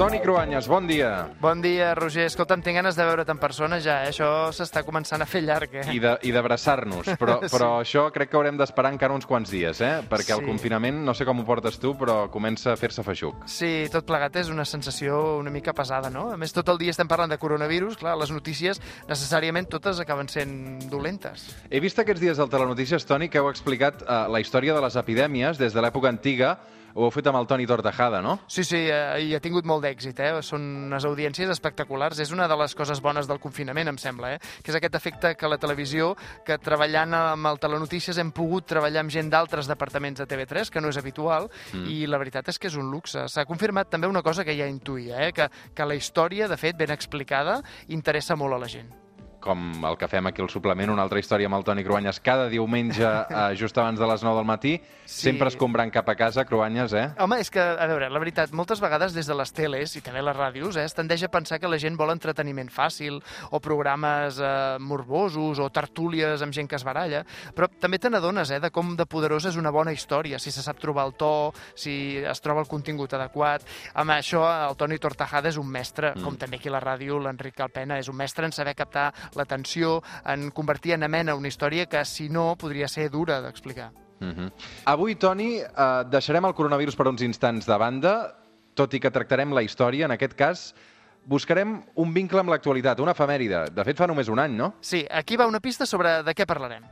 Toni Cruanyes, bon dia. Bon dia, Roger. Escolta'm, tinc ganes de veure't en persona ja, eh? Això s'està començant a fer llarg, eh? I de- i d'abraçar-nos, però, Sí. però això crec que haurem d'esperar encara uns quants dies, eh? Perquè el Sí. confinament, no sé com ho portes tu, però comença a fer-se feixuc. Sí, tot plegat és una sensació una mica pesada, no? A més, tot el dia estem parlant de coronavirus, clar, les notícies necessàriament totes acaben sent dolentes. He vist aquests dies al Telenotícies, Toni, que heu explicat eh, la història de les epidèmies des de l'època antiga. Ho heu fet amb el Toni Tortajada, no? Sí, sí, eh, i ha tingut molt d'èxit, eh? Són unes audiències espectaculars. És una de les coses bones del confinament, em sembla, eh? Que és aquest efecte que la televisió, que treballant amb el Telenotícies hem pogut treballar amb gent d'altres departaments de TV3, que no és habitual, mm. i la veritat és que és un luxe. S'ha confirmat també una cosa que ja intuïa, eh? Que, que la història, de fet, ben explicada, interessa molt a la gent. Com el que fem aquí al suplement, una altra història amb el Toni Cruanyes cada diumenge, eh, just abans de les 9 del matí, Sí. sempre escombrant cap a casa, Cruanyes, eh? Home, és que, a veure, la veritat, moltes vegades des de les teles i també les ràdios eh, es tendeix a pensar que la gent vol entreteniment fàcil o programes eh, morbosos o tertúlies amb gent que es baralla, però també te n'adones eh, de com de poderosa és una bona història, si se sap trobar el to, si es troba el contingut adequat. Amb això, el Toni Tortajada és un mestre, mm. com també aquí a la ràdio l'Enric Calpena és un mestre en saber captar l'atenció, en convertir en amena una història que, si no, podria ser dura d'explicar. Uh -huh. Avui, Toni, eh, deixarem el coronavirus per uns instants de banda, tot i que tractarem la història. En aquest cas, buscarem un vincle amb l'actualitat, una efemèride. De fet, fa només un any, no? Sí, aquí va una pista sobre de què parlarem.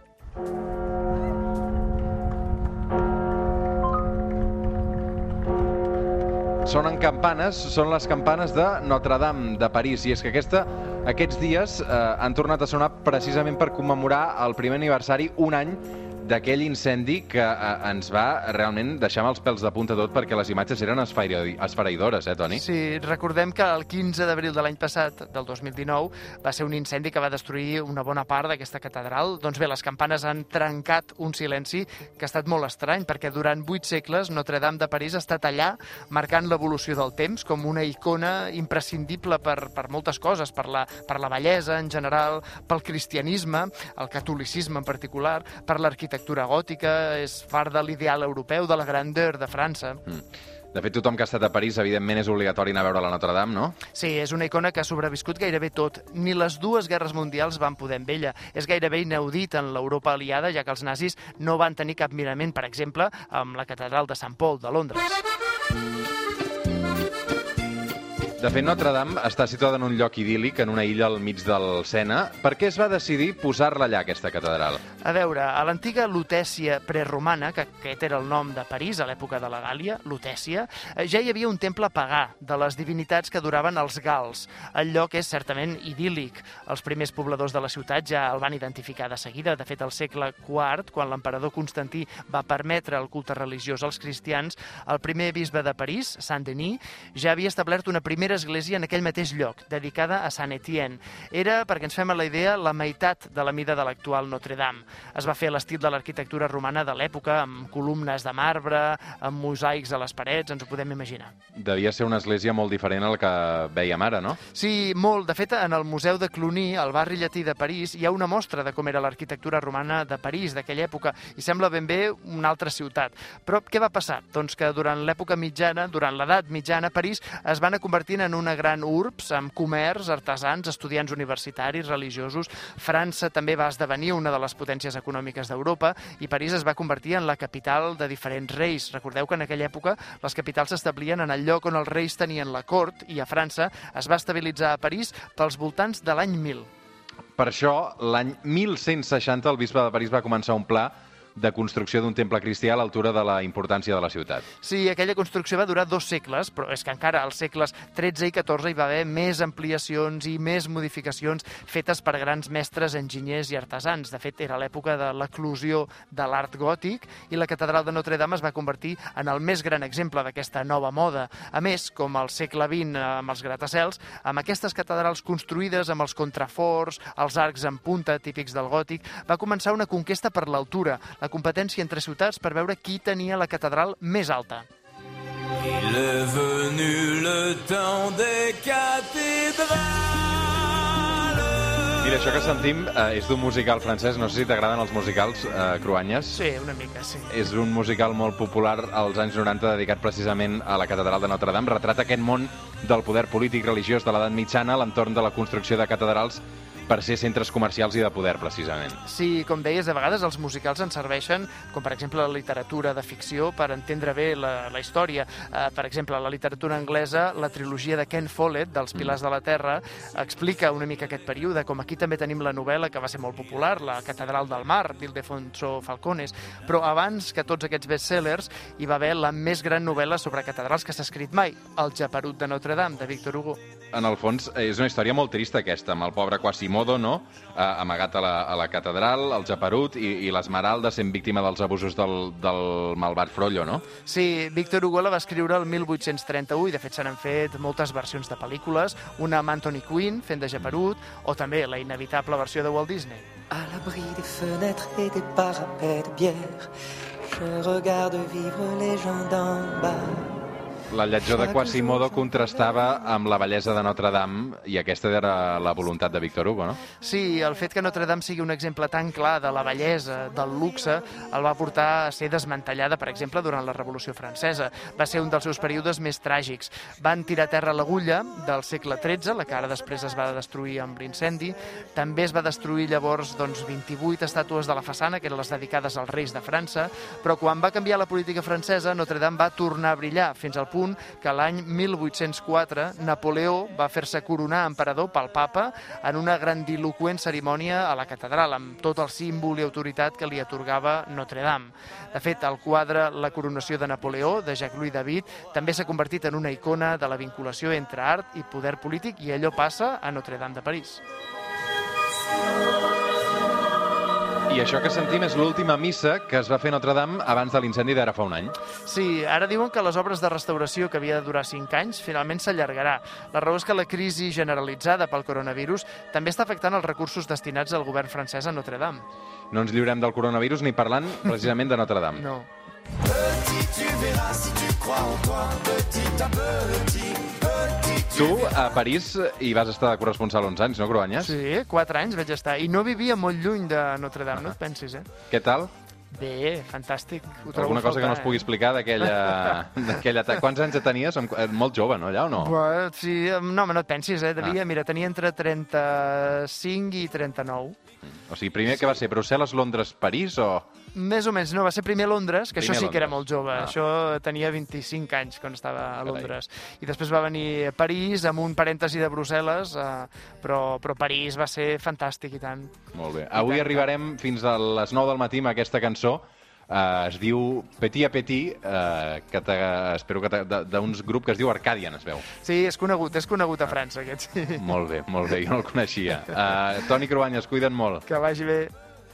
Sonen campanes, són les campanes de Notre-Dame de París, i és que aquesta, aquests dies eh, han tornat a sonar precisament per commemorar el primer aniversari, un any d'aquell incendi que eh, ens va realment deixar amb els pèls de punta tot perquè les imatges eren esfereïdores, eh, Toni? Sí, recordem que el 15 d'abril de l'any passat, del 2019, va ser un incendi que va destruir una bona part d'aquesta catedral. Doncs bé, les campanes han trencat un silenci que ha estat molt estrany, perquè durant vuit segles Notre-Dame de París ha estat allà, marcant l'evolució del temps com una icona imprescindible per, per moltes coses, per la, per la bellesa en general, pel cristianisme, el catolicisme en particular, per l'arquitectura gòtica, és far de l'ideal europeu, de la grandeur de França. De fet, tothom que ha estat a París, evidentment, és obligatori anar a veure la Notre-Dame, no? Sí, és una icona que ha sobreviscut gairebé tot. Ni les dues guerres mundials van poder amb ella. És gairebé inaudit en l'Europa aliada, ja que els nazis no van tenir cap mirament, per exemple, amb la catedral de Sant Paul de Londres. De fet, Notre-Dame està situada en un lloc idíl·lic, en una illa al mig del Sena. Per què es va decidir posar-la allà, aquesta catedral? A veure, a l'antiga Lutècia preromana, que aquest era el nom de París a l'època de la Gàlia, Lutècia, eh, ja hi havia un temple pagà de les divinitats que adoraven els gals. El lloc és certament idíl·lic. Els primers pobladors de la ciutat ja el van identificar de seguida. De fet, al segle IV, quan l'emperador Constantí va permetre el culte religiós als cristians, el primer bisbe de París, Saint-Denis, ja havia establert una primera església en aquell mateix lloc, dedicada a Sant Etienne. Era, perquè ens fem a la idea, la meitat de la mida de l'actual Notre-Dame. Es va fer a l'estil de l'arquitectura romana de l'època, amb columnes de marbre, amb mosaics a les parets, ens ho podem imaginar. Devia ser una església molt diferent al que veiem ara, no? Sí, molt. De fet, en el Museu de Cluny, al barri llatí de París, hi ha una mostra de com era l'arquitectura romana de París d'aquella època i sembla ben bé una altra ciutat. Però què va passar? Doncs que durant l'època mitjana, durant l'edat mitjana, París es va anar convertint en una gran urbs amb comerç, artesans, estudiants universitaris, religiosos. França també va esdevenir una de les potències econòmiques d'Europa i París es va convertir en la capital de diferents reis. Recordeu que en aquella època les capitals s'establien en el lloc on els reis tenien la cort i a França es va estabilitzar a París pels voltants de l'any 1000. Per això, l'any 1160, el bisbe de París va començar un pla de construcció d'un temple cristià a l'altura de la importància de la ciutat. Sí, aquella construcció va durar dos segles, però és que encara als segles XIII i XIV hi va haver més ampliacions i més modificacions fetes per grans mestres, enginyers i artesans. De fet, era l'època de l'eclusió de l'art gòtic i la catedral de Notre-Dame es va convertir en el més gran exemple d'aquesta nova moda. A més, com al segle XX amb els gratacels, amb aquestes catedrals construïdes amb els contraforts, els arcs en punta típics del gòtic, va començar una conquesta per l'altura, la competència entre ciutats per veure qui tenia la catedral més alta. Il est venu le temps des cathédrales. Mira, això que sentim eh, és d'un musical francès. No sé si t'agraden els musicals, eh, Cruanyes. Sí, una mica, sí. És un musical molt popular als anys 90 dedicat precisament a la catedral de Notre Dame. Retrata aquest món del poder polític religiós de l'edat mitjana a l'entorn de la construcció de catedrals per ser centres comercials i de poder, precisament. Sí, com deies, de vegades els musicals ens serveixen, com per exemple la literatura de ficció, per entendre bé la, la història. Uh, per exemple, la literatura anglesa, la trilogia de Ken Follett, dels Pilars de la Terra, explica una mica aquest període, com aquí també tenim la novel·la que va ser molt popular, La Catedral del Mar, d'Ildefonso Falcones, però abans que tots aquests bestsellers hi va haver la més gran novel·la sobre catedrals que s'ha escrit mai, El Japerut de Notre Dame, de Victor Hugo. En el fons, és una història molt trista aquesta, amb el pobre Quasimodo, no?, eh, amagat a la, a la catedral, el Japerut i, i l'Esmeralda sent víctima dels abusos del, del malvat Frollo, no? Sí, Victor Hugo la va escriure el 1831 i de fet se n'han fet moltes versions de pel·lícules, una amb Anthony Quinn fent de Japerut o també la inevitable versió de Walt Disney. À l'abri des fenêtres et des parapets de bière, je regarde vivre les gens d'en bas. La lletjor de Quasimodo contrastava amb la bellesa de Notre Dame i aquesta era la voluntat de Victor Hugo, no? Sí, el fet que Notre Dame sigui un exemple tan clar de la bellesa, del luxe, el va portar a ser desmantellada, per exemple, durant la Revolució Francesa. Va ser un dels seus períodes més tràgics. Van tirar a terra l'agulla del segle XIII, la que ara després es va destruir amb l'incendi. També es va destruir llavors doncs, 28 estàtues de la façana, que eren les dedicades als reis de França, però quan va canviar la política francesa, Notre Dame va tornar a brillar, fins al punt que l'any 1804 Napoleó va fer-se coronar emperador pel papa en una grandiloquent cerimònia a la catedral, amb tot el símbol i autoritat que li atorgava Notre Dame. De fet, el quadre La coronació de Napoleó, de Jacques-Louis David, també s'ha convertit en una icona de la vinculació entre art i poder polític i allò passa a Notre Dame de París. I això que sentim és l'última missa que es va fer a Notre Dame abans de l'incendi d'ara fa un any. Sí, ara diuen que les obres de restauració que havia de durar 5 anys finalment s'allargarà. La raó és que la crisi generalitzada pel coronavirus també està afectant els recursos destinats al govern francès a Notre Dame. No ens lliurem del coronavirus ni parlant precisament de Notre Dame. No. Tu, a París, hi vas estar de corresponsal uns anys, no, Cruanyes? Sí, 4 anys vaig estar. I no vivia molt lluny de Notre Dame, no et pensis, eh? Què tal? Bé, fantàstic. Ho Alguna cosa que no es faltar, pugui explicar d'aquella... Quants anys tenies? Eh, Molt jove, no, allà, o no? Bueno, sí, no, no et pensis, eh? Devia, mira, tenia entre 35 i 39. O sigui, primer que va ser Brussel·les, Londres, París o... Més o menys, no, va ser primer a Londres, que Primer això sí que era molt jove. Ah. Això tenia 25 anys quan estava a Carai. Londres. I després va venir a París, amb un parèntesi de Brussel·les, eh, però, però París va ser fantàstic i tant. Molt bé. I Avui tant, arribarem fins a les 9 del matí amb aquesta cançó. Uh, es diu Petit a Petit, uh, que espero que d'uns grup que es diu Arcadian, es veu. Sí, és conegut, és conegut a França, aquest, sí. Molt bé, molt bé, jo no el coneixia. Uh, Toni Cruanyes, cuida't molt. Que vagi bé.